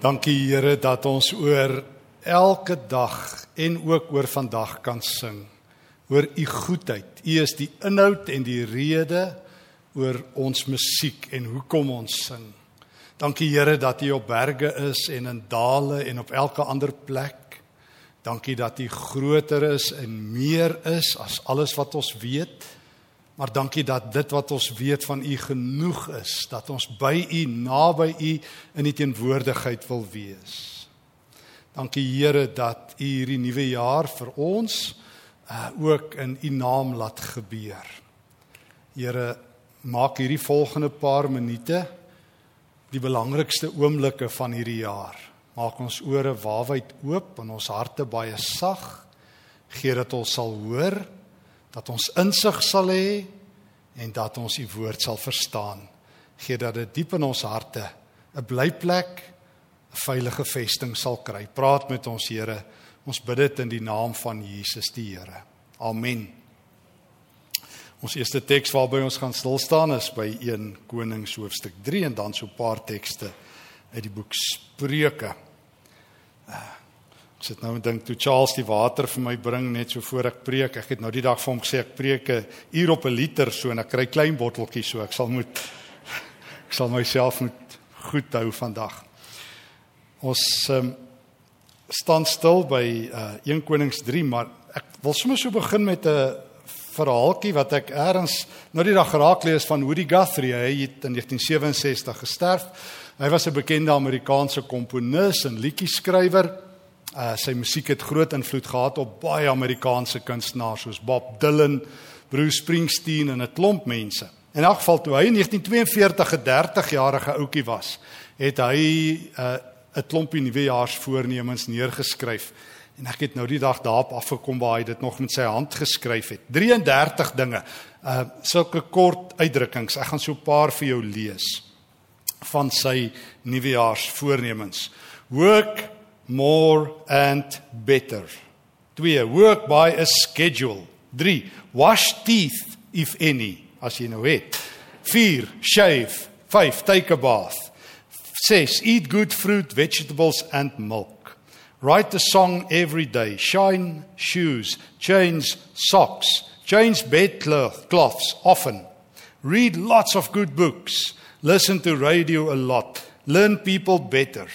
Dankie Here dat ons oor elke dag en ook oor vandag kan sing. Oor u goedheid. U is die inhoud en die rede oor ons musiek en hoekom ons sing. Dankie Here dat u op berge is en in dale en op elke ander plek. Dankie dat u groter is en meer is as alles wat ons weet. Maar dankie dat dit wat ons weet van U genoeg is, dat ons by U, naby U in die teenwoordigheid wil wees. Dankie Here dat U hierdie nuwe jaar vir ons uh, ook in U naam laat gebeur. Here, maak hierdie volgende paar minute die belangrikste oomblikke van hierdie jaar. Maak ons ore waawyd oop en ons harte baie sag. Gee dat ons sal hoor dat ons insig sal hê en dat ons u woord sal verstaan. Gee dat dit diep in ons harte 'n blyplek, 'n veilige vesting sal kry. Praat met ons Here. Ons bid dit in die naam van Jesus die Here. Amen. Ons eerste teks waarby ons gaan stil staan is by 1 Konings hoofstuk 3 en dan so 'n paar tekste uit die boek Spreuke. Ek sit nou en dink toe Charles die water vir my bring net so voor ek preek. Ek het nou die dag vir hom gesê ek preek 'n uur op 'n liter so en ek kry klein botteltjies so ek sal moet ek sal myself moet goed hou vandag. Ons um, staan stil by uh, 1 Konings 3, maar ek wil sommer so begin met 'n verhaaltjie wat ek eers nou die dag geraak lees van Woody Guthrie. Hy het in 1967 gesterf. Hy was 'n bekende Amerikaanse komponis en liedjieskrywer. Uh sy musiek het groot invloed gehad op baie Amerikaanse kunstenaars soos Bob Dylan, Bruce Springsteen en 'n klomp mense. In elk geval toe hy in 1942 'n 30-jarige ouetjie was, het hy uh 'n klompie nuwejaarsvoornemens neergeskryf. En ek het nou die dag daarop afgekom waar hy dit nog met sy hand geskryf het. 33 dinge. Uh sulke kort uitdrukkings. Ek gaan so 'n paar vir jou lees van sy nuwejaarsvoornemens. Work more and better. 2. Work by a schedule. 3. Wash teeth if any, as jy nou het. 4. Shave. 5. Take a bath. 6. Eat good fruit, vegetables and milk. Write a song every day. Shine shoes, change socks, change bed cloths often. Read lots of good books. Listen to radio a lot. Learn people better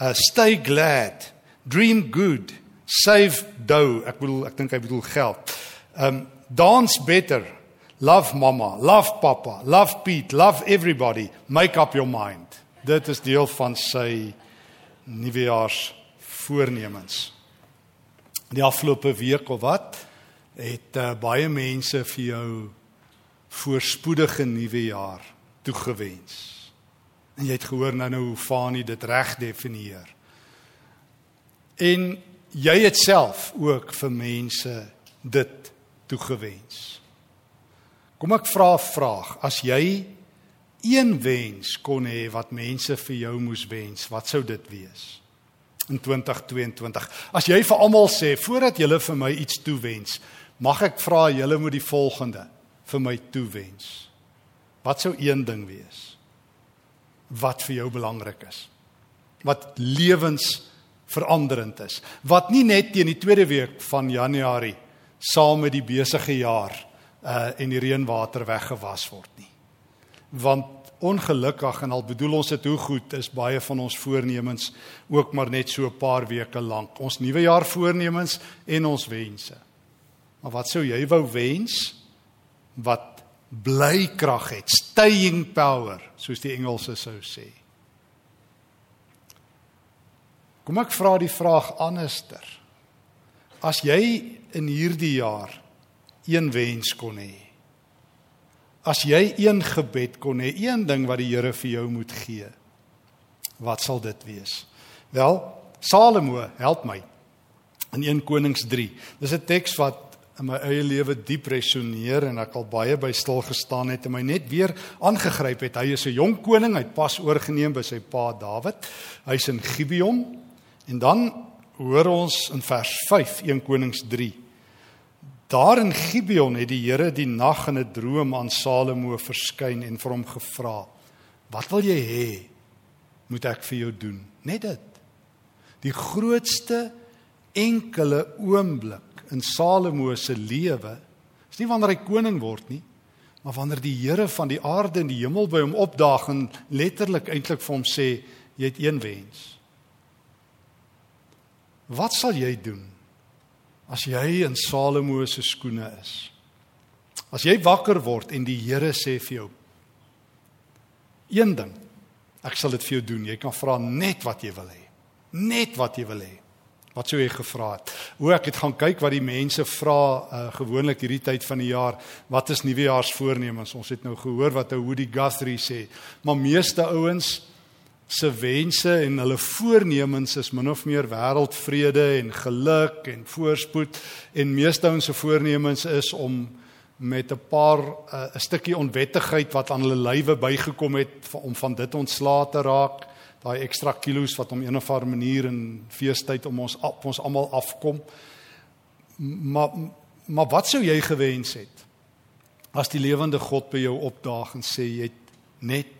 uh, stay glad, dream good, save dough. Ek bedoel ek dink hy bedoel geld. Um dance better, love mama, love papa, love Pete, love everybody, make up your mind. Dit is deel van sy nuwejaars voornemens. Die afgelope week of wat het uh, baie mense vir jou voorspoedige nuwe jaar toegewens. En jy het gehoor nou nou hoe Fani dit reg definieer. En jy het self ook vir mense dit toegewens. Kom ek vra 'n vraag, as jy een wens kon hê wat mense vir jou moes wens, wat sou dit wees? In 2022. As jy vir almal sê voordat julle vir my iets toewens, mag ek vra julle moet die volgende vir my toewens. Wat sou een ding wees? Wat vir jou belangrik is. Wat lewensveranderend is. Wat nie net teen die tweede week van Januarie saam met die besige jaar uh en die reënwater weggewas word nie. Want ongelukkig en al bedoel ons dit hoe goed is baie van ons voornemens ook maar net so 'n paar weke lank. Ons nuwe jaar voornemens en ons wense. Maar wat sou jy wou wens wat bly krag het, staying power, soos die Engelse sou sê. Kom ek vra die vraag anderster. As jy in hierdie jaar een wens kon hê. As jy een gebed kon hê, een ding wat die Here vir jou moet gee. Wat sal dit wees? Wel, Salomo help my in 1 Konings 3. Dis 'n teks wat in my eie lewe diep resoneer en ek al baie by stil gestaan het en my net weer aangegryp het. Hy is 'n jong koning, hy het pas oorgeneem by sy pa Dawid. Hy's in Gibeon. En dan hoor ons in vers 5 1 Konings 3. Daar in Gibeon het die Here die nag in 'n droom aan Salomo verskyn en vir hom gevra: "Wat wil jy hê? moet ek vir jou doen. Net dit. Die grootste enkele oomblik in Salomo se lewe is nie wanneer hy koning word nie, maar wanneer die Here van die aarde en die hemel by hom opdaag en letterlik eintlik vir hom sê jy het een wens. Wat sal jy doen as jy in Salomo se skoene is? As jy wakker word en die Here sê vir jou een ding, ek sal dit vir jou doen. Jy kan vra net wat jy wil hê. Net wat jy wil hê. Wat sou jy gevra het? O, ek het gaan kyk wat die mense vra uh, gewoonlik hierdie tyd van die jaar. Wat is nuwejaarsvoornemens? Ons het nou gehoor wat ou Woody Guthrie sê. Maar meeste ouens se wense en hulle voornemens is min of meer wêreldvrede en geluk en voorspoed en meeste ouens se voornemens is om met 'n paar eh, 'n uh, stukkie onwettigheid wat aan hulle lywe bygekom het om van dit ontslae te raak daai ekstra kilos wat om een of ander manier in feestyd om ons op ons almal afkom. Maar maar wat sou jy gewens het as die lewende God by jou opdaag en sê jy het net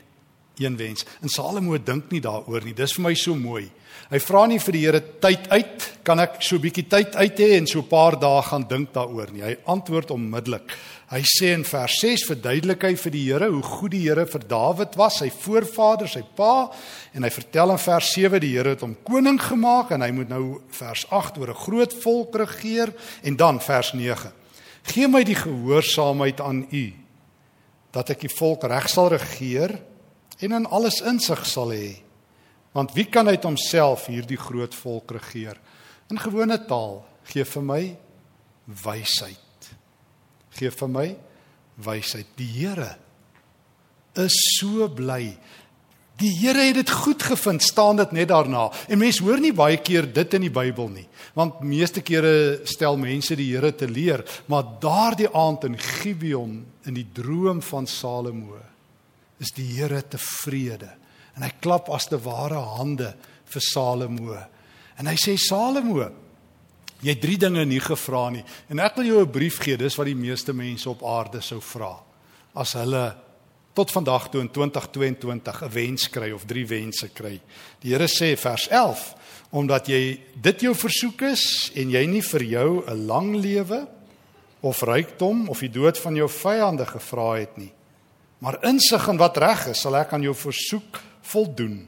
een wens. En Salomo dink nie daaroor nie. Dis vir my so mooi. Hy vra nie vir die Here tyd uit, kan ek so 'n bietjie tyd uit hê en so 'n paar dae gaan dink daaroor nie. Hy antwoord onmiddellik. Hy sê in vers 6 verduidelik hy vir die Here hoe goed die Here vir Dawid was, sy voorvader, sy pa, en hy vertel in vers 7 die Here het hom koning gemaak en hy moet nou vers 8 oor 'n groot volk regeer en dan vers 9. Gee my die gehoorsaamheid aan U dat ek die volk reg sal regeer en in alles insig sal hê. Want wie kan uit homself hierdie groot volk regeer? In gewone taal, gee vir my wysheid. Gee vir my wysheid. Die Here is so bly. Die Here het dit goed gevind, staan dit net daarna. En mense hoor nie baie keer dit in die Bybel nie, want meeste kere stel mense die Here te leer, maar daardie aand in Gibeon in die droom van Salomo is die Here tevrede. En hy klap as te ware hande vir Salomo. En hy sê Salomo, jy het drie dinge nie gevra nie. En ek wil jou 'n brief gee, dis wat die meeste mense op aarde sou vra as hulle tot vandag toe in 2022 'n wens kry of drie wense kry. Die Here sê vers 11, omdat jy dit jou versoek is en jy nie vir jou 'n lang lewe of rykdom of die dood van jou vyande gevra het nie Maar insig in wat reg is, sal ek aan jou versoek voldoen.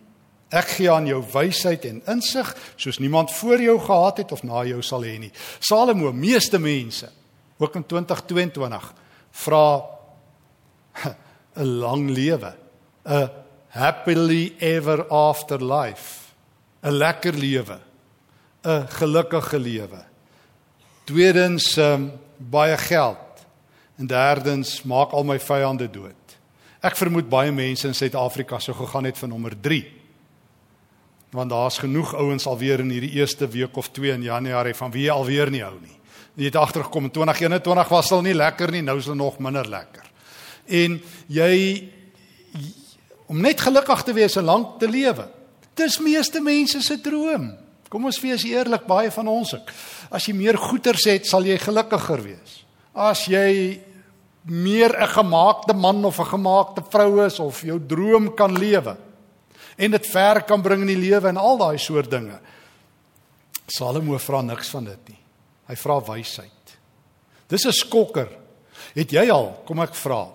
Ek gee aan jou wysheid en insig soos niemand voor jou gehad het of na jou sal hê nie. Salomo, meeste mense, ook in 2022, vra 'n lang lewe, 'n happily ever after life, 'n lekker lewe, 'n gelukkige lewe. Tweedens, um, baie geld. En derdens, maak al my vyande dood. Ek vermoed baie mense in Suid-Afrika sou gegaan het vir nommer 3. Want daar's genoeg ouens alweer in hierdie eerste week of 2 in Januarie van wie alweer nie hou nie. Jy het agtergekom in 2021 was al nie lekker nie, nou is hulle nog minder lekker. En jy om net gelukkig te wees en lank te lewe. Dis meeste mense se droom. Kom ons wees eerlik, baie van ons ook. As jy meer goederes het, sal jy gelukkiger wees. As jy meer 'n gemaakte man of 'n gemaakte vrou is of jou droom kan lewe en dit ver kan bring in die lewe en al daai soort dinge. Salomo vra niks van dit nie. Hy vra wysheid. Dis 'n skokker. Het jy al, kom ek vra.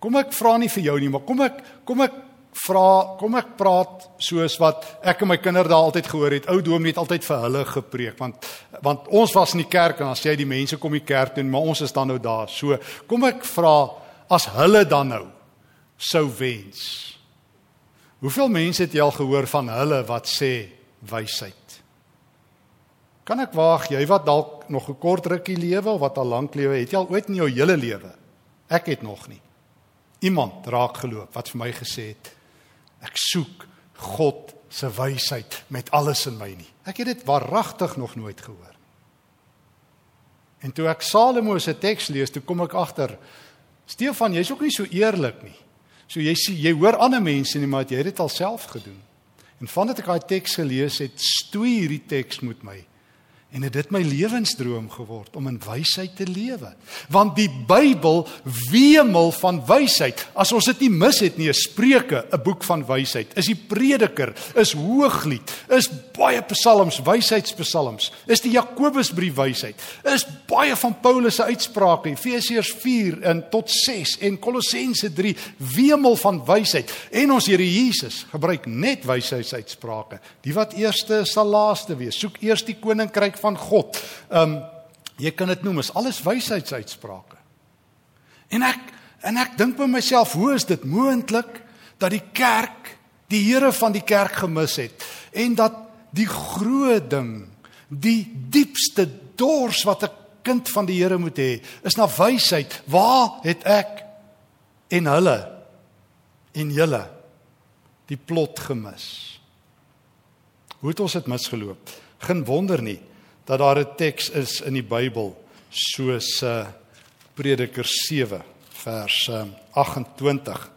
Kom ek vra nie vir jou nie, maar kom ek kom ek vra, kom ek praat soos wat ek en my kinders daar altyd gehoor het. Ou dominee het altyd vir hulle gepreek want want ons was in die kerk en dan sê hy die mense kom die kerk toe, maar ons is dan nou daar. So, kom ek vra as hulle dan nou sou wens. Hoeveel mense het jy al gehoor van hulle wat sê wysheid? Kan ek waag jy wat dalk nog 'n kort rukkie lewe of wat al lank lewe, het jy al ooit in jou hele lewe? Ek het nog nie. Iemand raak geloop wat vir my gesê het Ek soek God se wysheid met alles in my nie. Ek het dit waaragtig nog nooit gehoor. En toe ek Salomo se teks lees, toe kom ek agter Stefan, jy's ook nie so eerlik nie. So jy sien jy hoor ander mense nie, maar jy het dit alself gedoen. En vandat ek daai teks gelees het, stoei hierdie teks met my. En het dit my lewensdroom geword om in wysheid te lewe. Want die Bybel wemel van wysheid. As ons dit nie mis het nie, Spreuke, 'n boek van wysheid. Is die Prediker, is Hooglied, is baie psalms, wysheidspsalms. Is die Jakobusbrief wysheid. Is baie van Paulus se uitsprake, Efesiërs 4 en tot 6 en Kolossense 3 wemel van wysheid. En ons Here Jesus gebruik net wysheidsuitsprake. Die wat eerste sal laaste wees. Soek eers die koninkryk van God. Um jy kan dit noem as alles wysheidsuitsprake. En ek en ek dink by myself, hoe is dit moontlik dat die kerk die Here van die kerk gemis het en dat die groot ding, die diepste dors wat 'n kind van die Here moet hê, is na wysheid. Waar het ek en hulle en julle die plot gemis? Hoe het ons dit misgeloop? Geen wonder nie dat daar 'n teks is in die Bybel soos uh Prediker 7 vers uh, 28.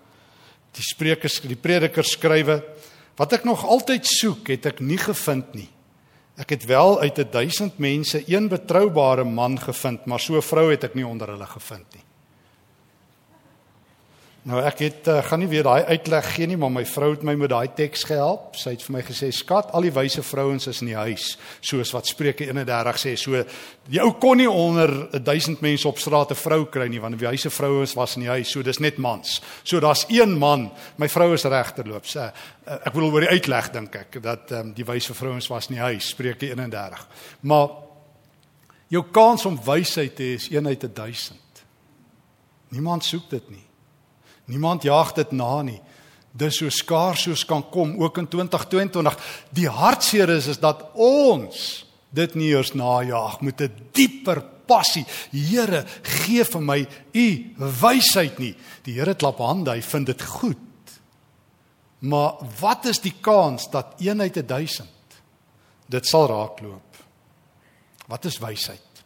Die Spreuke die Prediker skrywe: Wat ek nog altyd soek, het ek nie gevind nie. Ek het wel uit 1000 mense een betroubare man gevind, maar so 'n vrou het ek nie onder hulle gevind nie. Nou ek het uh, gaan nie weer daai uitleg gee nie, maar my vrou het my met daai teks gehelp. Sy het vir my gesê: "Skat, al die wyse vrouens is in die huis," soos wat Spreuke 31 sê. So die ou kon nie onder 1000 mense op straat 'n vrou kry nie, want die wyse vrouens was in die huis. So dis net mans. So daar's een man. My vrou is regterloop. Sê uh, ek wil oor die uitleg dink ek dat um, die wyse vrouens was in die huis, Spreuke 31. Maar jou kans om wysheid te hê is 1 uit 1000. Niemand soek dit nie. Niemand jaag dit na nie. Dis so skaars soos kan kom ook in 2022. Die hartseer is is dat ons dit nie eers najag met 'n dieper passie. Here, gee vir my u wysheid nie. Die Here klap hande, hy vind dit goed. Maar wat is die kans dat 1 uit 1000 dit sal raakloop? Wat is wysheid?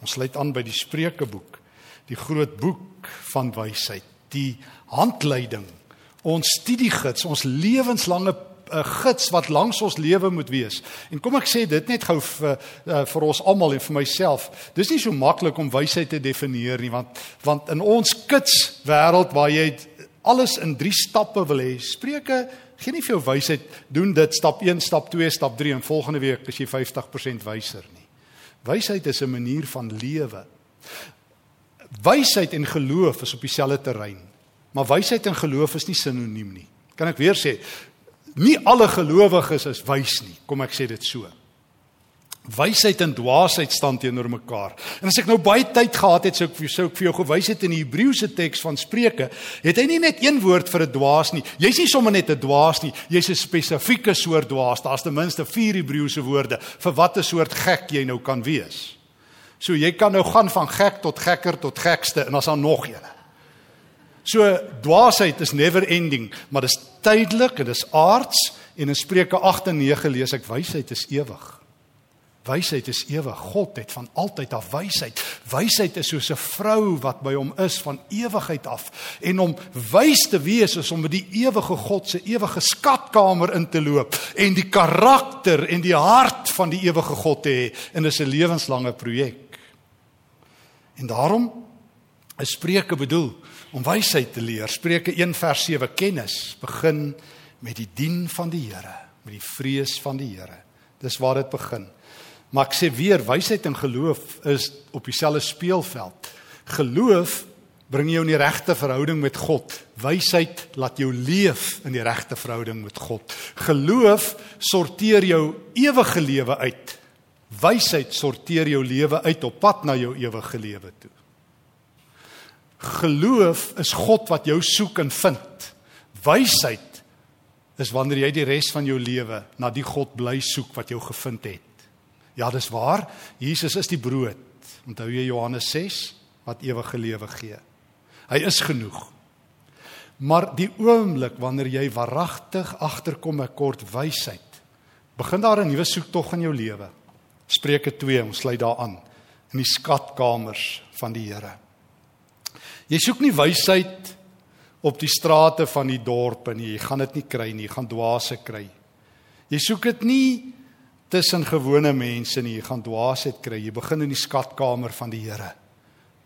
Ons sluit aan by die Spreukeboek, die groot boek van wysheid die handleiding, ons studiegids, ons lewenslange 'n eh, gids wat langs ons lewe moet wees. En kom ek sê dit net gou vir uh, vir ons almal en vir myself. Dis nie so maklik om wysheid te definieer nie want want in ons kits wêreld waar jy alles in 3 stappe wil hê. Spreuke gee nie vir jou wysheid doen dit stap 1, stap 2, stap 3 en volgende week is jy 50% wyser nie. Wysheid is 'n manier van lewe. Wysheid en geloof is op dieselfde terrein. Maar wysheid en geloof is nie sinoniem nie. Kan ek weer sê, nie alle gelowiges is wys nie. Kom ek sê dit so. Wysheid en dwaasheid staan teenoor mekaar. En as ek nou baie tyd gehad het, sou ek vir jou sou ek vir jou gewys het in die Hebreëse teks van Spreuke, het hy nie net een woord vir 'n dwaas nie. Jy's nie sommer net 'n dwaas nie, jy's 'n spesifieke soort dwaas. Daar's ten minste 4 Hebreëse woorde vir watter soort gek jy nou kan wees. So jy kan nou gaan van gek tot gekker tot gekste en as daar nog een. So dwaasheid is never ending, maar dis tydelik en dis aards en in Spreuke 8 en 9 lees ek wysheid is ewig. Wysheid is ewig. God het van altyd af wysheid. Wysheid is soos 'n vrou wat by hom is van ewigheid af. En om wys te wees is om met die ewige God se ewige skatkamer in te loop en die karakter en die hart van die ewige God te hê. En dis 'n lewenslange projek. En daarom is Spreuke bedoel om wysheid te leer. Spreuke 1 vers 7 kennis begin met die dien van die Here, met die vrees van die Here. Dis waar dit begin. Maar ek sê weer, wysheid en geloof is op dieselfde speelveld. Geloof bring jou in die regte verhouding met God. Wysheid laat jou leef in die regte verhouding met God. Geloof sorteer jou ewige lewe uit Wysheid sorteer jou lewe uit op pad na jou ewige lewe toe. Geloof is God wat jou soek en vind. Wysheid is wanneer jy die res van jou lewe na die God bly soek wat jou gevind het. Ja, dis waar. Jesus is die brood. Onthou jy Johannes 6 wat ewige lewe gee. Hy is genoeg. Maar die oomblik wanneer jy waaragtig agterkom ek kort wysheid, begin daar 'n nuwe soektog in jou lewe. Spreuke 2, ons sluit daaraan in die skatkamers van die Here. Jy soek nie wysheid op die strate van die dorpe nie. Jy gaan dit nie kry nie, jy gaan dwaase kry. Jy soek dit nie tussen gewone mense nie. Jy gaan dwaasheid kry. Jy begin in die skatkamer van die Here.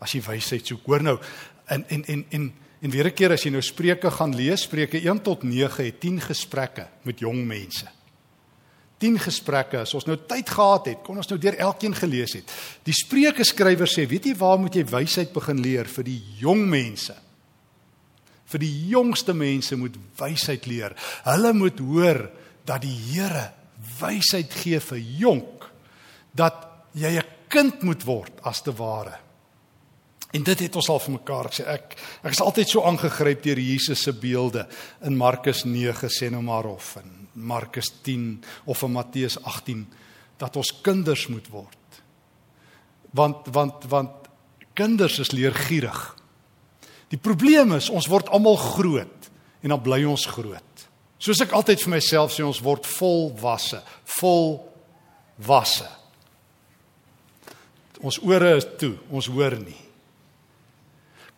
As jy wysheid soek. Hoor nou, en en en en en weer 'n keer as jy nou Spreuke gaan lees, Spreuke 1 tot 9 het 10 gesprekke met jong mense. 10 gesprekke. As ons nou tyd gehad het, kon ons nou deur elkeen gelees het. Die Spreuke skrywer sê, weet jy waar moet jy wysheid begin leer vir die jong mense? Vir die jongste mense moet wysheid leer. Hulle moet hoor dat die Here wysheid gee vir jonk dat jy 'n kind moet word as te ware. En dit het ons al vir mekaar gesê. Ek ek is altyd so aangegryp deur Jesus se beelde in Markus 9 sê nou maar of in Markus 10 of in Matteus 18 dat ons kinders moet word. Want want want kinders is leergierig. Die probleem is ons word almal groot en dan bly ons groot. Soos ek altyd vir myself sê, ons word volwasse, volwasse. Ons ore is toe, ons hoor nie.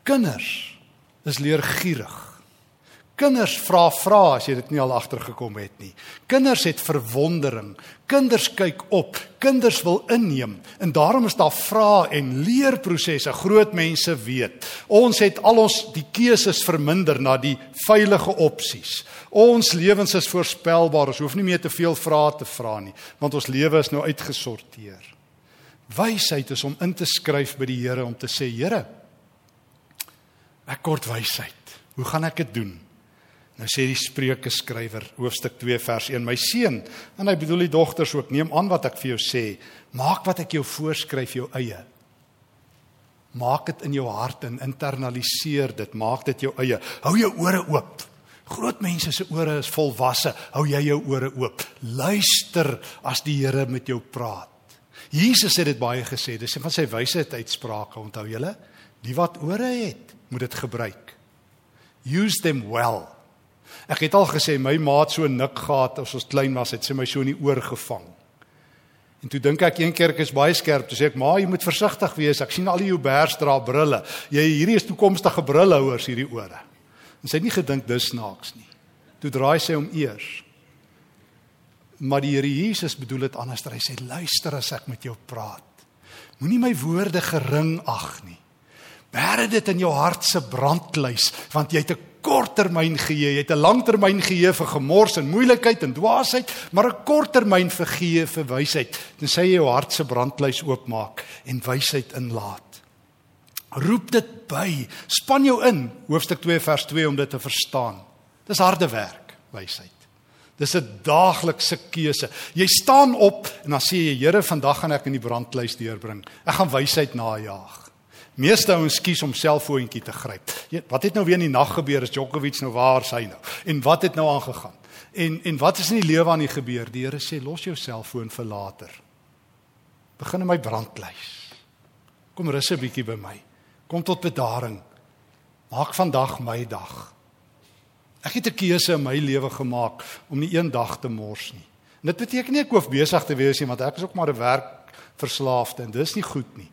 Kinders is leergierig. Kinders vra vra as jy dit nie al agtergekom het nie. Kinders het verwondering. Kinders kyk op. Kinders wil inneem. En daarom is daar vrae en leerprosesse. Groot mense weet. Ons het al ons die keuses verminder na die veilige opsies. Ons lewens is voorspelbaar. Ons hoef nie meer te veel vrae te vra nie, want ons lewe is nou uitgesorteer. Wysheid is om in te skryf by die Here om te sê, Here, ek kort wysheid. Hoe gaan ek dit doen? Nou sê die Spreuke skrywer hoofstuk 2 vers 1 my seun en hy bedoel die dogters ook neem aan wat ek vir jou sê. Maak wat ek jou voorskryf jou eie. Maak dit in jou hart en internaliseer dit. Maak dit jou eie. Hou jou ore oop. Groot mense se ore is volwasse. Hou jy jou ore oop. Luister as die Here met jou praat. Jesus het dit baie gesê. Dis van sy wysheid uitsprake onthou julle? Die wat ore het moet dit gebruik use them well Ek het al gesê my maat so nik gehad as ons klein was, het sy my so in die oor gevang. En toe dink ek een keer ek is baie skerp, toe sê ek: "Ma, jy moet versigtig wees. Ek sien al jou bers dra brille. Jy hierdie is toekomstige brillehouers hierdie ore." En sy het nie gedink dis snaaks nie. Toe draai sy hom eers. Maar die Here Jesus bedoel dit anders. Hy sê: "Luister as ek met jou praat. Moenie my woorde gering ag nie. Bære dit in jou hart se brandkluis, want jy het 'n korttermyn geheue, jy het 'n langtermyn geheue vir gemors en moeilikheid en dwaasheid, maar 'n korttermyn vir geheue vir wysheid. Dan sê jy jou hart se brandluis oopmaak en wysheid inlaat. Roep dit by, span jou in, hoofstuk 2 vers 2 om dit te verstaan. Dis harde werk, wysheid. Dis 'n daaglikse keuse. Jy staan op en dan sê jy Here, vandag gaan ek in die brandluis deurbring. Ek gaan wysheid najag. Meeste ouens kies om selfoontjie te gryp. Wat het nou weer in die nag gebeur as Djokovic nou waar is hy nou? En wat het nou aangegaan? En en wat is in die lewe aan die gebeur? Die Here sê los jou selfoon vir later. Begin in my brandkluis. Kom rus 'n bietjie by my. Kom tot bedaring. Maak vandag my dag. Ek het 'n keuse in my lewe gemaak om nie een dag te mors nie. En dit beteken nie ek hoef besig te wees nie, want ek is ook maar 'n werkverslaafde en dis nie goed nie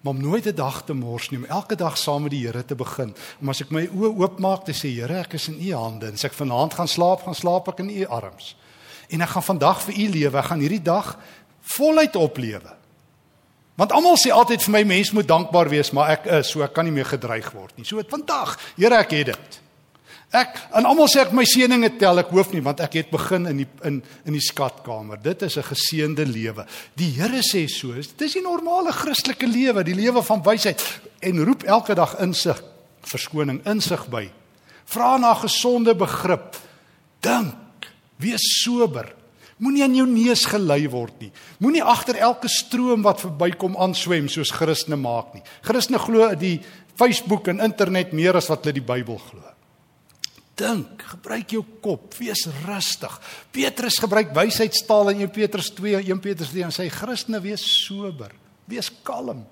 maar om nooit 'n dag te mors nie, om elke dag saam met die Here te begin. Om as ek my oë oopmaak te sê, Here, ek is in U hande. En as ek vanaand gaan slaap, gaan slaap ek in U arms. En ek gaan vandag vir U lewe. Ek gaan hierdie dag voluit oplewe. Want almal sê altyd vir my mens moet dankbaar wees, maar ek is so ek kan nie meer gedreig word nie. So vandag, Here, ek het dit. Ek en almal sê ek my seëninge tel, ek hoef nie want ek het begin in die in in die skatkamer. Dit is 'n geseënde lewe. Die Here sê so, dit is die normale Christelike lewe, die lewe van wysheid en roep elke dag insig, verskoning, insig by. Vra na gesonde begrip. Dink, wees sober. Moenie aan jou neus gelei word nie. Moenie agter elke stroom wat verbykom aanswem soos Christene maak nie. Christene glo die Facebook en internet meer as wat hulle die Bybel glo dink, gebruik jou kop, wees rustig. Petrus gebruik wysheidstaal in 1 Petrus 2, 1 Petrus 3 en sê Christene wees sober, wees kalm.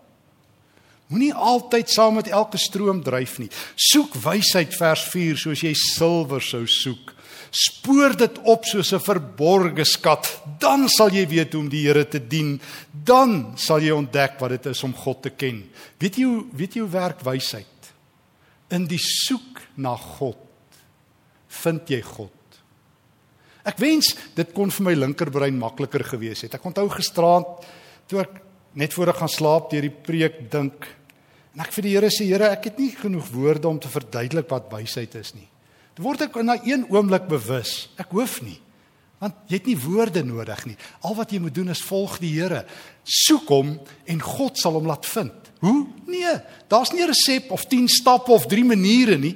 Moenie altyd saam met elke stroom dryf nie. Soek wysheid vers 4 soos jy silwer sou soek. Spoor dit op soos 'n verborgde skat, dan sal jy weet hoe om die Here te dien. Dan sal jy ontdek wat dit is om God te ken. Weet jy hoe weet jy hoe werk wysheid? In die soek na God vind jy God. Ek wens dit kon vir my linkerbrein makliker gewees het. Ek onthou gisteraand toe ek net voor ek gaan slaap deur die preek dink en ek vir die Here sê Here, ek het nie genoeg woorde om te verduidelik wat wysheid is nie. Toe word ek na een oomblik bewus, ek hoef nie. Want jy het nie woorde nodig nie. Al wat jy moet doen is volg die Here. Soek hom en God sal hom laat vind. Hoe? Nee, daar's nie 'n resep of 10 stappe of 3 maniere nie.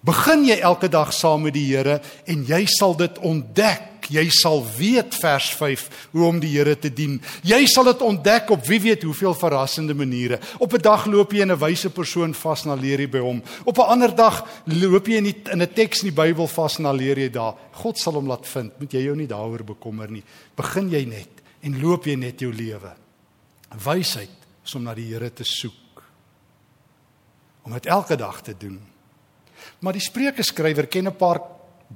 Begin jy elke dag saam met die Here en jy sal dit ontdek. Jy sal weet vers 5 hoe om die Here te dien. Jy sal dit ontdek op wie weet hoeveel verrassende maniere. Op 'n dag loop jy in 'n wyse persoon vas na leer jy by hom. Op 'n ander dag loop jy in die, in 'n teks in die Bybel vas na leer jy daar. God sal hom laat vind. Moet jy jou nie daaroor bekommer nie. Begin jy net en loop jy net jou lewe. Wysheid is om na die Here te soek. Om dit elke dag te doen. Maar die Spreuke skrywer ken 'n paar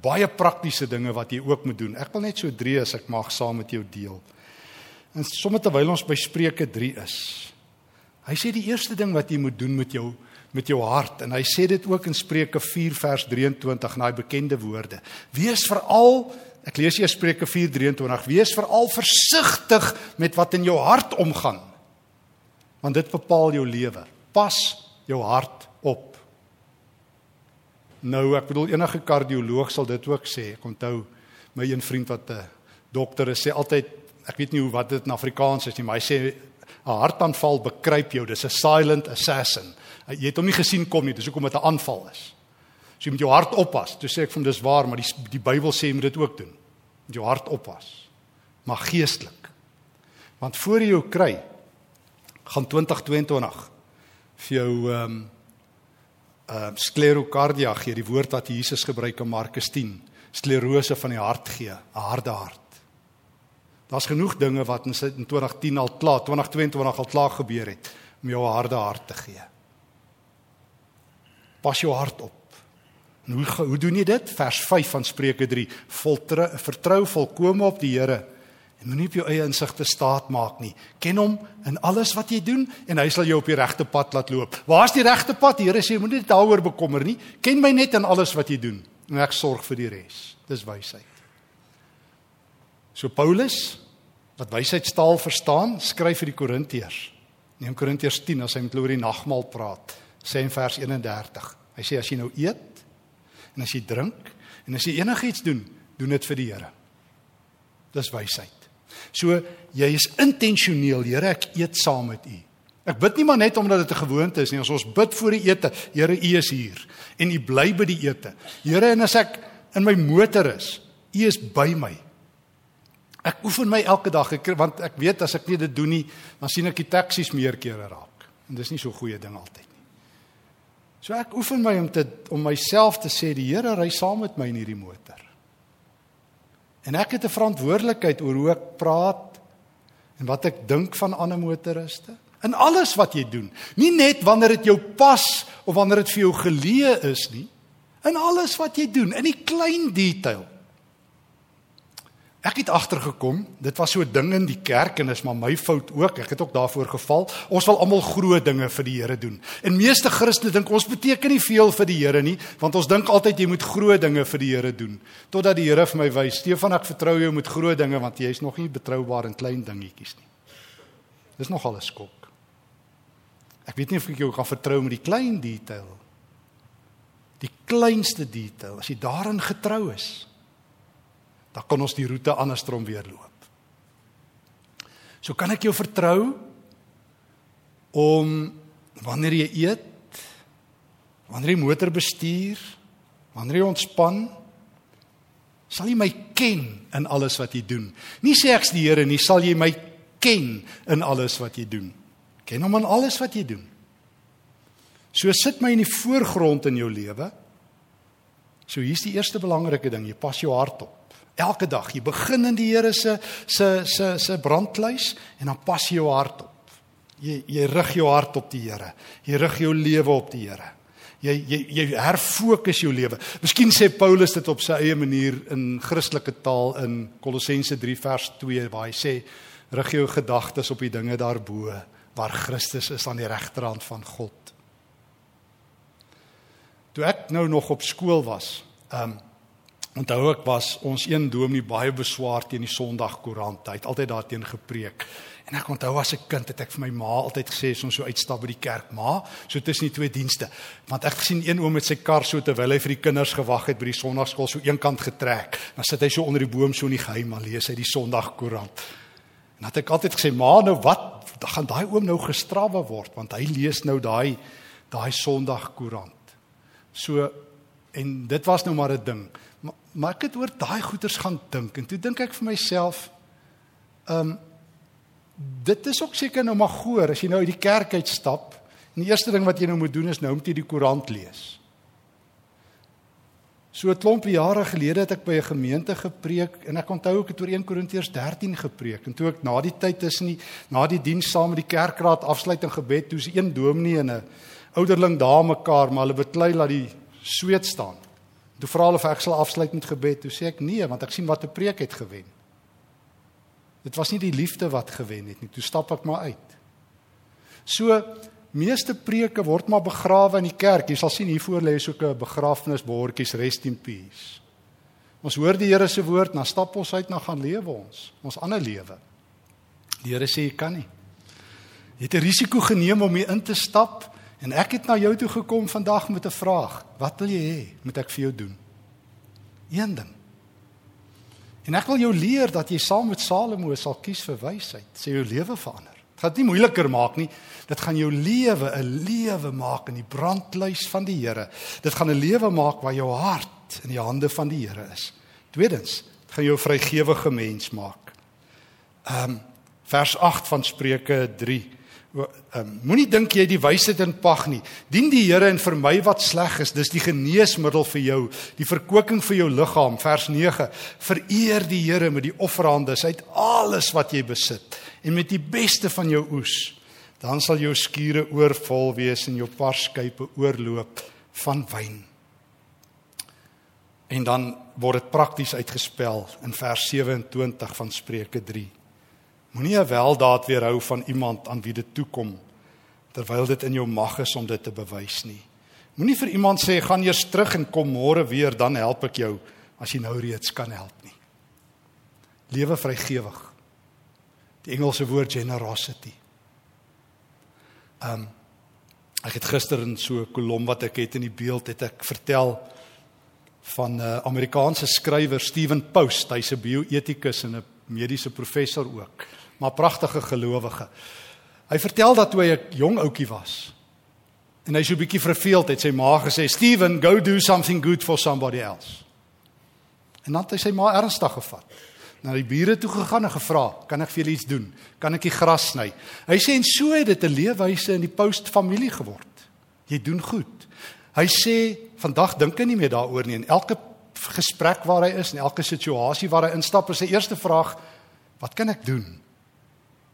baie praktiese dinge wat jy ook moet doen. Ek wil net so drie as ek mag saam met jou deel. En sommer terwyl ons by Spreuke 3 is. Hy sê die eerste ding wat jy moet doen met jou met jou hart en hy sê dit ook in Spreuke 4 vers 23 in daai bekende woorde. Wees veral ek lees hier Spreuke 4:23 wees veral versigtig met wat in jou hart omgaan. Want dit bepaal jou lewe. Pas jou hart op. Nou ek bedoel enige kardioloog sal dit ook sê. Ek onthou my een vriend wat 'n dokter is sê altyd ek weet nie hoe wat dit in Afrikaans is nie, maar hy sê 'n hartaanval bekruip jou. Dis 'n silent assassin. Jy het hom nie gesien kom nie, dis hoekom dit 'n aanval is. So jy moet jou hart oppas. Toe sê ek vir hom dis waar, maar die die Bybel sê jy moet dit ook doen. Met jou hart oppas. Maar geestelik. Want voor jy jou kry gaan 2022 vir jou ehm um, uh sklerokardia gee, die woord wat Jesus gebruik in Markus 10, sklerose van die hart gee, 'n harde hart. Daar's genoeg dinge wat in 2010 al klaar, 2022 al klaar gebeur het om jou 'n harde hart te gee. Pas jou hart op. En hoe hoe doen jy dit? Vers 5 van Spreuke 3: Voltrou vertrou volkome op die Here En moenie op jou eie insig te staat maak nie. Ken hom in alles wat jy doen en hy sal jou op die regte pad laat loop. Waar's die regte pad? Here sê moenie dit daaroor bekommer nie. Ken my net in alles wat jy doen en ek sorg vir die res. Dis wysheid. So Paulus wat wysheidstaal verstaan, skryf vir die Korintiërs. Neem Korintiërs 10 as hy met hulle oor die nagmaal praat, sê in vers 31. Hy sê as jy nou eet en as jy drink en as jy enigiets doen, doen dit vir die Here. Dis wysheid. So jy is intentioneel, Here, ek eet saam met U. Ek bid nie maar net omdat dit 'n gewoonte is nie. As ons bid voor die ete, Here, U is hier en U bly by die ete. Here, en as ek in my motor is, U is by my. Ek oefen my elke dag ek, want ek weet as ek nie dit doen nie, dan sien ek die taksies meer kere raak. En dis nie so 'n goeie ding altyd nie. So ek oefen my om te om myself te sê die Here ry saam met my in hierdie motor. En ek het 'n verantwoordelikheid oor hoe ek praat en wat ek dink van ander motoriste. In alles wat jy doen, nie net wanneer dit jou pas of wanneer dit vir jou geleë is nie. In alles wat jy doen, in die klein detail. Ek het agtergekom, dit was so 'n ding in die kerk en is maar my fout ook. Ek het ook daarvoor geval. Ons wil almal groot dinge vir die Here doen. En meeste Christene dink ons beteken nie veel vir die Here nie, want ons dink altyd jy moet groot dinge vir die Here doen. Totdat die Here vir my wys, Stefan, ek vertrou jou met groot dinge want jy is nog nie betroubaar in klein dingetjies nie. Dis nog alles skok. Ek weet nie of ek jou kan vertrou met die klein detail. Die kleinste detail, as jy daarin getrou is dan kan ons die roete andersom weer loop. So kan ek jou vertrou om wanneer jy eet, wanneer jy motor bestuur, wanneer jy ontspan, sal jy my ken in alles wat jy doen. Nie sê ek's die Here nie, sal jy my ken in alles wat jy doen. Ken hom in alles wat jy doen. So sit my in die voorgrond in jou lewe. So hier's die eerste belangrike ding, jy pas jou hart op. Elke dag, jy begin in die Here se se se se brandkluis en dan pas jy jou hart op. Jy jy rig jou hart op die Here. Jy rig jou lewe op die Here. Jy jy jy herfokus jou lewe. Miskien sê Paulus dit op sy eie manier in Christelike taal in Kolossense 3 vers 2 waar hy sê rig jou gedagtes op die dinge daarbo waar Christus is aan die regterhand van God. Toe ek nou nog op skool was, ehm um, Onthou ek was ons een dominee baie beswaar teen die Sondagkoerant. Hy het altyd daarteen gepreek. En ek onthou as 'n kind het ek vir my ma altyd gesê as ons so uitstap by die kerk, ma, so tussen die twee dienste, want ek gesien een oom met sy kar so terwyl hy vir die kinders gewag het by die Sondagskool so eenkant getrek. Dan sit hy so onder die boom so in die geheim maar lees hy die Sondagkoerant. En het ek altyd gesê, ma, nou wat, dan gaan daai oom nou gestrawe word want hy lees nou daai daai Sondagkoerant. So en dit was nou maar 'n ding. Maar, maar ek het oor daai goeters gaan dink en toe dink ek vir myself, ehm um, dit is ook seker nou maar goor as jy nou uit die kerk uitstap. En die eerste ding wat jy nou moet doen is nou moet jy die koerant lees. So 'n klompie jare gelede het ek by 'n gemeente gepreek en ek onthou ek het oor 1 Korintiërs 13 gepreek en toe ek na die tyd tussen die na die diens saam met die kerkraad afsluiting gebed toe is een dominee en 'n ouderling daar mekaar maar hulle beklei laat die sweet staan. Toe vra hulle of ek sal afsluit met gebed. Toe sê ek nee want ek sien wat 'n preek het gewen. Dit was nie die liefde wat gewen het nie. Toe stap ek maar uit. So meeste preke word maar begrawe in die kerk. Jy sal sien hier voor lê so 'n begrafnisbordjies rest in peace. Ons hoor die Here se woord, dan stap ons uit na gaan lewe ons, ons ander lewe. Die Here sê jy kan nie. Jy het 'n risiko geneem om hier in te stap en ek het na jou toe gekom vandag met 'n vraag. Wat wil jy hê moet ek vir jou doen? Een ding. En ek wil jou leer dat jy saam met Salomo sal kies vir wysheid, sê jou lewe verander. Dit gaan nie moeiliker maak nie. Dit gaan jou lewe 'n lewe maak in die brandluis van die Here. Dit gaan 'n lewe maak waar jou hart in die hande van die Here is. Tweedens, dit gaan jou vrygewige mens maak. Ehm um, vers 8 van Spreuke 3 um, moenie dink jy die wysheid in pag nie. Dien die Here en vir my wat sleg is, dis die geneesmiddel vir jou, die verkoeking vir jou liggaam. Vers 9. Vereer die Here met die offerande uit alles wat jy besit en met die beste van jou oes. Dan sal jou skure oorvol wees en jou parskype oorloop van wyn. En dan word dit prakties uitgespel in vers 27 van Spreuke 3. Moenie 'n weldaad weerhou van iemand aan wie dit toekom terwyl dit in jou mag is om dit te bewys nie. Moenie vir iemand sê gaan eers terug en kom môre weer dan help ek jou as jy nou reeds kan help nie. Lewe vrygewig. Die Engelse woord generosity. Um ek het gister in so 'n kolom wat ek het in die beeld het ek vertel van 'n uh, Amerikaanse skrywer Steven Post, hy's 'n bioetikus en 'n mediese professor ook maar pragtige gelowige. Hy vertel dat toe hy 'n jong ouetjie was en hy so 'n bietjie verveeld het, sy ma gesê, "Steven, go do something good for somebody else." En dan het hy sy ma ernstig gevat. Na die bure toe gegaan en gevra, "Kan ek vir julle iets doen? Kan ek die gras sny?" Hy sê en so het dit 'n leefwyse in die Post familie geword. Jy doen goed. Hy sê, "Vandag dink hy nie meer daaroor nie en elke gesprek waar hy is en elke situasie waar hy instap, is sy eerste vraag, "Wat kan ek doen?"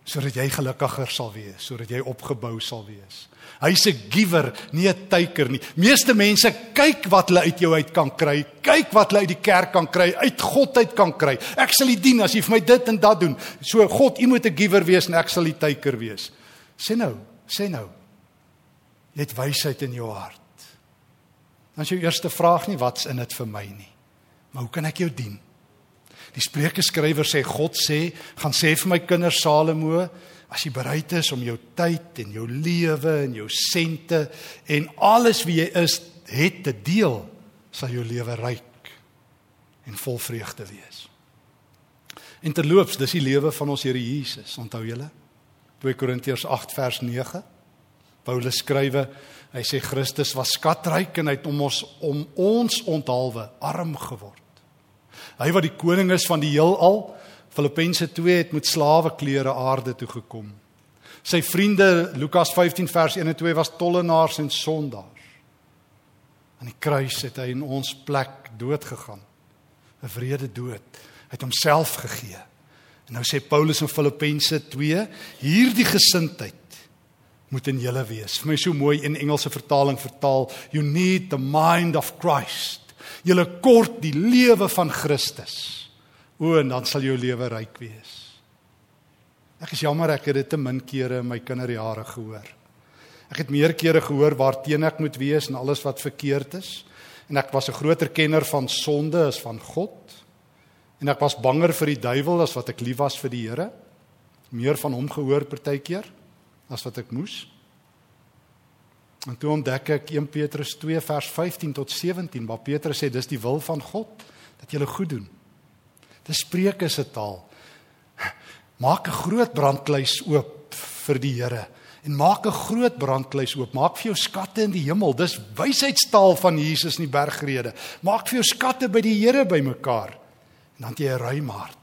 Sodat jy gelukkiger sal wees, sodat jy opgebou sal wees. Hy's 'n giver, nie 'n taker nie. Meeste mense kyk wat hulle uit jou uit kan kry, kyk wat hulle uit die kerk kan kry, uit God uit kan kry. Ek sal U dien as U vir my dit en dat doen. So God, U moet 'n giver wees en ek sal die taker wees. Sê nou, sê nou. Jy het wysheid in jou hart. Dan is jou eerste vraag nie wat's in dit vir my nie. Maar hoe kan ek jou dien? Die Spreuke skrywer sê God sê, gaan sê vir my kinders Salomo, as jy bereid is om jou tyd en jou lewe en jou sente en alles wie jy is het te deel, sal jou lewe ryk en vol vreugde wees. En terloops, dis die lewe van ons Here Jesus, onthou julle? 2 Korintiërs 8 vers 9. Paulus skrywe, hy sê Christus was skatryk en hy het om ons om ons onthaalwe arm geword Hy wat die koning is van die heelal, Filippense 2 het met slawe klere aarde toe gekom. Sy vriende Lukas 15 vers 1 en 2 was tollenaars en sondaars. Aan die kruis het hy in ons plek dood gegaan. 'n Vrede dood. Hy het homself gegee. En nou sê Paulus in Filippense 2, hierdie gesindheid moet in julle wees. Vir my so mooi in Engelse vertaling vertaal, you need the mind of Christ. Julle kort die lewe van Christus. O, en dan sal jou lewe ryk wees. Ek is jammer ek het dit te min kere in my kinderjare gehoor. Ek het meer kere gehoor waar teen ek moet wees en alles wat verkeerd is. en ek was 'n groter kenner van sonde as van God. En ek was banger vir die duiwel as wat ek lief was vir die Here. Meer van hom gehoor partykeer as wat ek moes. En toe ontdek ek 1 Petrus 2 vers 15 tot 17 waar Petrus sê dis die wil van God dat jy goed doen. Dis Spreuke se taal. Maak 'n groot brandkluis oop vir die Here en maak 'n groot brandkluis oop. Maak vir jou skatte in die hemel. Dis wysheidstaal van Jesus in die bergrede. Maak vir jou skatte by die Here bymekaar. En dan jy 'n ruim hart.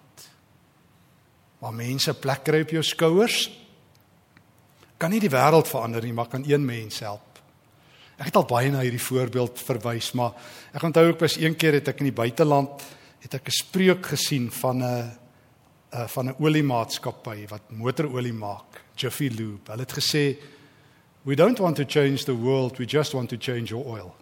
Waar mense plek kry op jou skouers. Kan nie die wêreld verander nie, maar kan een mens help. Ek het al baie na hierdie voorbeeld verwys, maar ek onthou ook pas een keer het ek in die buiteland het ek 'n spreuk gesien van 'n van 'n oliemaatskappy wat motorolie maak. Jiffy Lube. Hulle het gesê we don't want to change the world, we just want to change your oil.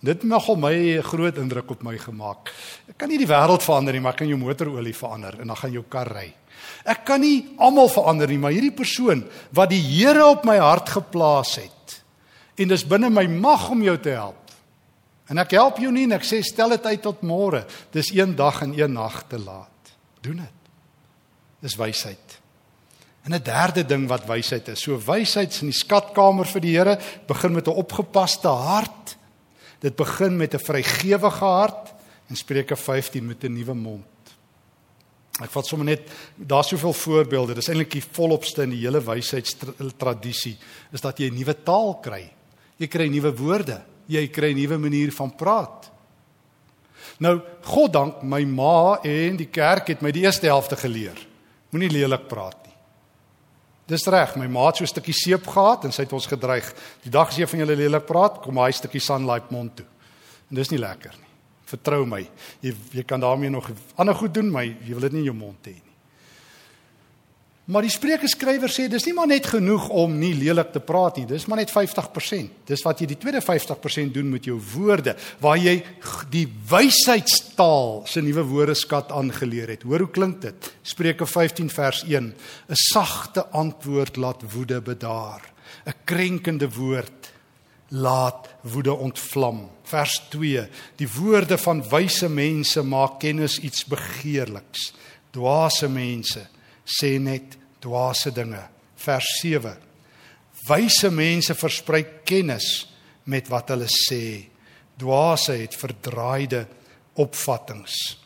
Dit mag al my 'n groot indruk op my gemaak. Ek kan nie die wêreld verander nie, maar ek kan jou motorolie verander en dan gaan jou kar ry. Ek kan nie almal verander nie, maar hierdie persoon wat die Here op my hart geplaas het en dis binne my mag om jou te help. En ek help jou nie en ek sê stel dit uit tot môre. Dis een dag en een nag te laat. Doen dit. Dis wysheid. En 'n derde ding wat wysheid is, so wysheid in die skatkamer vir die Here begin met 'n opgepaste hart. Dit begin met 'n vrygewige hart en Spreuke 15 met 'n nuwe mond. Ek vat sommer net daar's soveel voorbeelde. Dis eintlik die volopste in die hele wysheidstradisie is dat jy 'n nuwe taal kry. Jy kry nuwe woorde, jy kry 'n nuwe manier van praat. Nou, God dank my ma en die kerk het my die eerste helfte geleer. Moenie lelik praat nie. Dis reg, my ma het so 'n stukkie seep gehad en sy het ons gedreig. Die dag as jy van julle lelik praat, kom hy stukkie sunlight mond toe. En dis nie lekker nie. Vertrou my. Jy jy kan daarmee nog ander goed doen, maar jy wil dit nie in jou mond hê nie. Maar die Spreuke skrywer sê dis nie maar net genoeg om nie lelik te praat nie. Dis maar net 50%. Dis wat jy die tweede 50% doen met jou woorde waar jy die wysheidstaal se nuwe woordeskat aangeleer het. Hoor hoe klink dit? Spreuke 15 vers 1. 'n Sagte antwoord laat woede bedaar. 'n Krenkende woord laat woede ontvlam. Vers 2. Die woorde van wyse mense maak kennis iets begeerliks. Dwaase mense sê net dwaase dinge. Vers 7. Wyse mense versprei kennis met wat hulle sê. Dwaase het verdraaide opvattinge.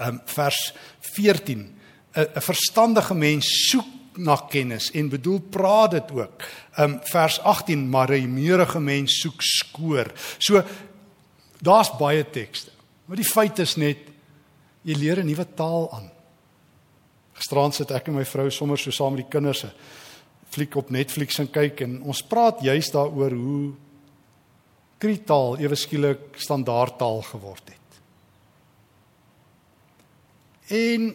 Um, vers 14. 'n verstandige mens soek na kennis en bedoel praat dit ook. Um vers 18 maar 'n meerige mens soek skoor. So daar's baie tekste. Maar die feit is net jy leer 'n nuwe taal aan. Gisterand sit ek en my vrou sommer so saam met die kinders 'n fliek op Netflix en kyk en ons praat juis daaroor hoe kritaal ewe skielik standaardtaal geword het. En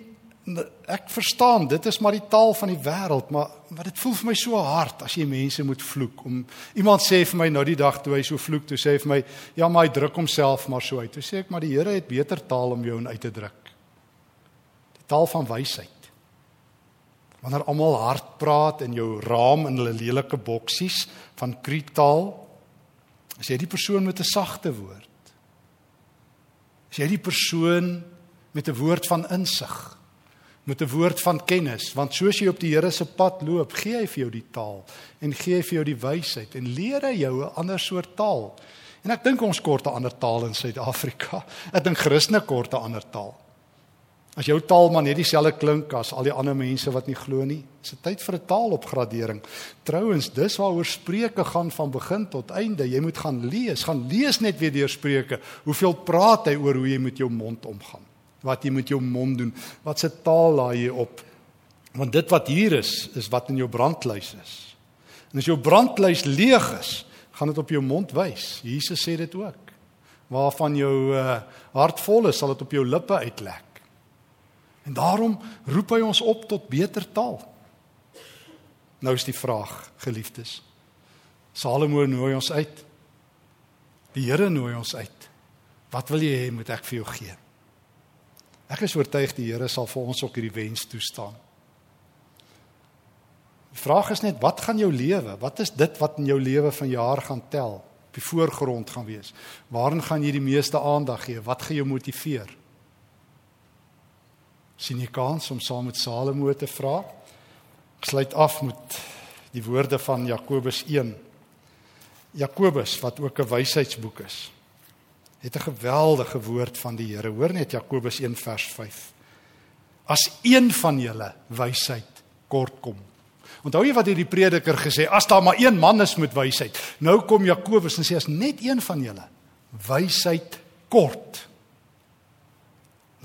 ek verstaan, dit is maar die taal van die wêreld, maar wat dit voel vir my so hard as jy mense moet vloek. Om iemand sê vir my nou die dag toe hy so vloek, toe sê hy vir my, ja, maar hy druk homself maar so uit. Toe sê ek, maar die Here het beter taal om jou uit te druk. Die taal van wysheid. Wanneer almal hard praat in jou raam in hulle lelike boksies van kritaal, as jy die persoon met 'n sagte woord. As jy die persoon met 'n woord van insig, met 'n woord van kennis, want soos jy op die Here se pad loop, gee hy vir jou die taal en gee hy vir jou die wysheid en leer hy jou 'n ander soort taal. En ek dink ons kort 'n ander taal in Suid-Afrika. Ek dink Christene kort 'n ander taal. As jou taal maar net dieselfde klink as al die ander mense wat nie glo nie, is dit tyd vir 'n taalopgradering. Trouwens, dis waaroor Spreuke gaan van begin tot einde. Jy moet gaan lees, gaan lees net weer deur Spreuke. Hoeveel praat hy oor hoe jy met jou mond omgaan? Wat jy met jou mond doen? Wat se taal laai jy op? Want dit wat hier is, is wat in jou brandluis is. En as jou brandluis leeg is, gaan dit op jou mond wys. Jesus sê dit ook. Waarvan jou uh, hart vol is, sal dit op jou lippe uitlek. En daarom roep hy ons op tot beter taal. Nou is die vraag, geliefdes. Salomo nooi ons uit. Die Here nooi ons uit. Wat wil jy hê moet ek vir jou gee? Ek is oortuig die Here sal vir ons ook hierdie wens toestaan. Die vraag is net wat gaan jou lewe? Wat is dit wat in jou lewe van jaar gaan tel? Op die voorgrond gaan wees? Waarin gaan jy die meeste aandag gee? Wat gaan jou motiveer? Sien jy kans om saam met Salomo te vra? Ek sluit af met die woorde van Jakobus 1. Jakobus wat ook 'n wysheidsboek is, het 'n geweldige woord van die Here. Hoor net Jakobus 1 vers 5. As een van julle wysheid kort kom. Onthou jy wat hierdie prediker gesê, as daar maar een man is met wysheid. Nou kom Jakobus en sê as net een van julle wysheid kort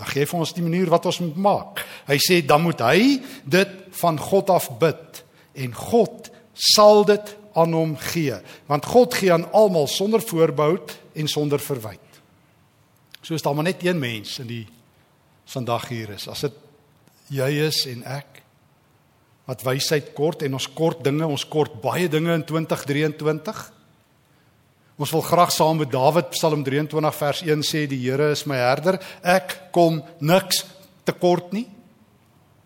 Dan gee hy vir ons die manier wat ons moet maak. Hy sê dan moet hy dit van God af bid en God sal dit aan hom gee, want God gee aan almal sonder voorbehou en sonder verwyte. So is daar maar net een mens in die vandag hier is. As dit jy is en ek wat wysheid kort en ons kort dinge, ons kort baie dinge in 2023. Ons wil graag saam met Dawid Psalm 23 vers 1 sê die Here is my herder, ek kom niks tekort nie.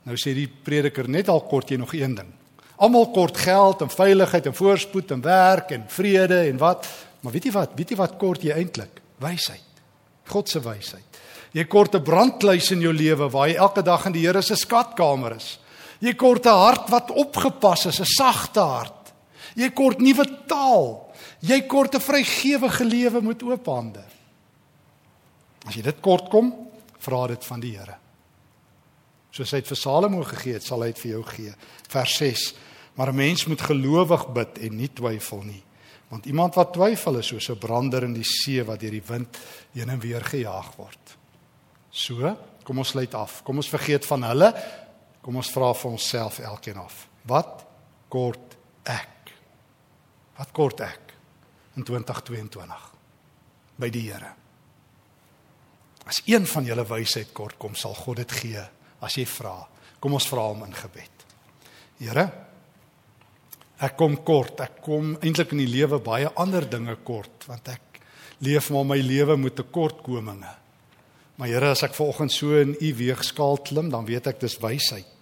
Nou sê die prediker net al kort jy nog een ding. Almal kort geld en veiligheid en voorspoed en werk en vrede en wat, maar weet jy wat? Weet jy wat kort jy eintlik? Wysheid. God se wysheid. Jy kort 'n brandkluis in jou lewe waar jy elke dag in die Here se skatkamer is. Jy kort 'n hart wat opgepas is, 'n sagte hart. Jy kort nuwe taal. Jy kort 'n vrygewige lewe met oop hande. As jy dit kort kom, vra dit van die Here. Soos hy dit vir Salomo gegee het, sal hy dit vir jou gee. Vers 6. Maar 'n mens moet gelowig bid en nie twyfel nie, want iemand wat twyfel is soos 'n brander in die see wat deur die wind heen en weer gejaag word. So, kom ons sluit af. Kom ons vergeet van hulle. Kom ons vra vir onsself elkeen af. Wat kort ek? Wat kort ek? In 2022 by die Here. As een van julle wysheid kort kom, sal God dit gee as jy vra. Kom ons vra hom in gebed. Here, ek kom kort. Ek kom eintlik in die lewe baie ander dinge kort want ek leef maar my lewe met tekortkominge. Maar Here, as ek vanoggend so in u weegskaal klim, dan weet ek dis wysheid.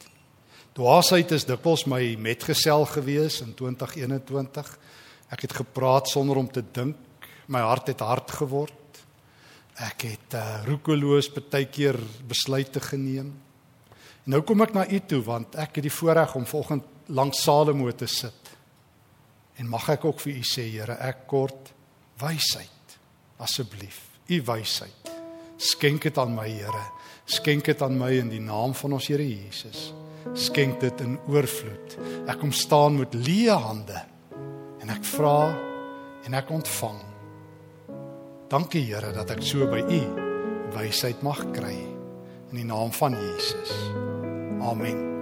Dwaasheid is dikwels my metgesel gewees in 2021. Ek het gepraat sonder om te dink. My hart het hard geword. Ek het uh, roekeloos baie keer besluite geneem. En nou kom ek na u toe want ek het die voorreg om volgens langs Salomo te sit. En mag ek ook vir u sê, Here, ek kort wysheid. Asseblief, u wysheid. Skenk dit aan my, Here. Skenk dit aan my in die naam van ons Here Jesus. Skenk dit in oorvloed. Ek kom staan met leë hande en ek vra en ek ontvang. Dankie Here dat ek so by U wysheid mag kry in die naam van Jesus. Amen.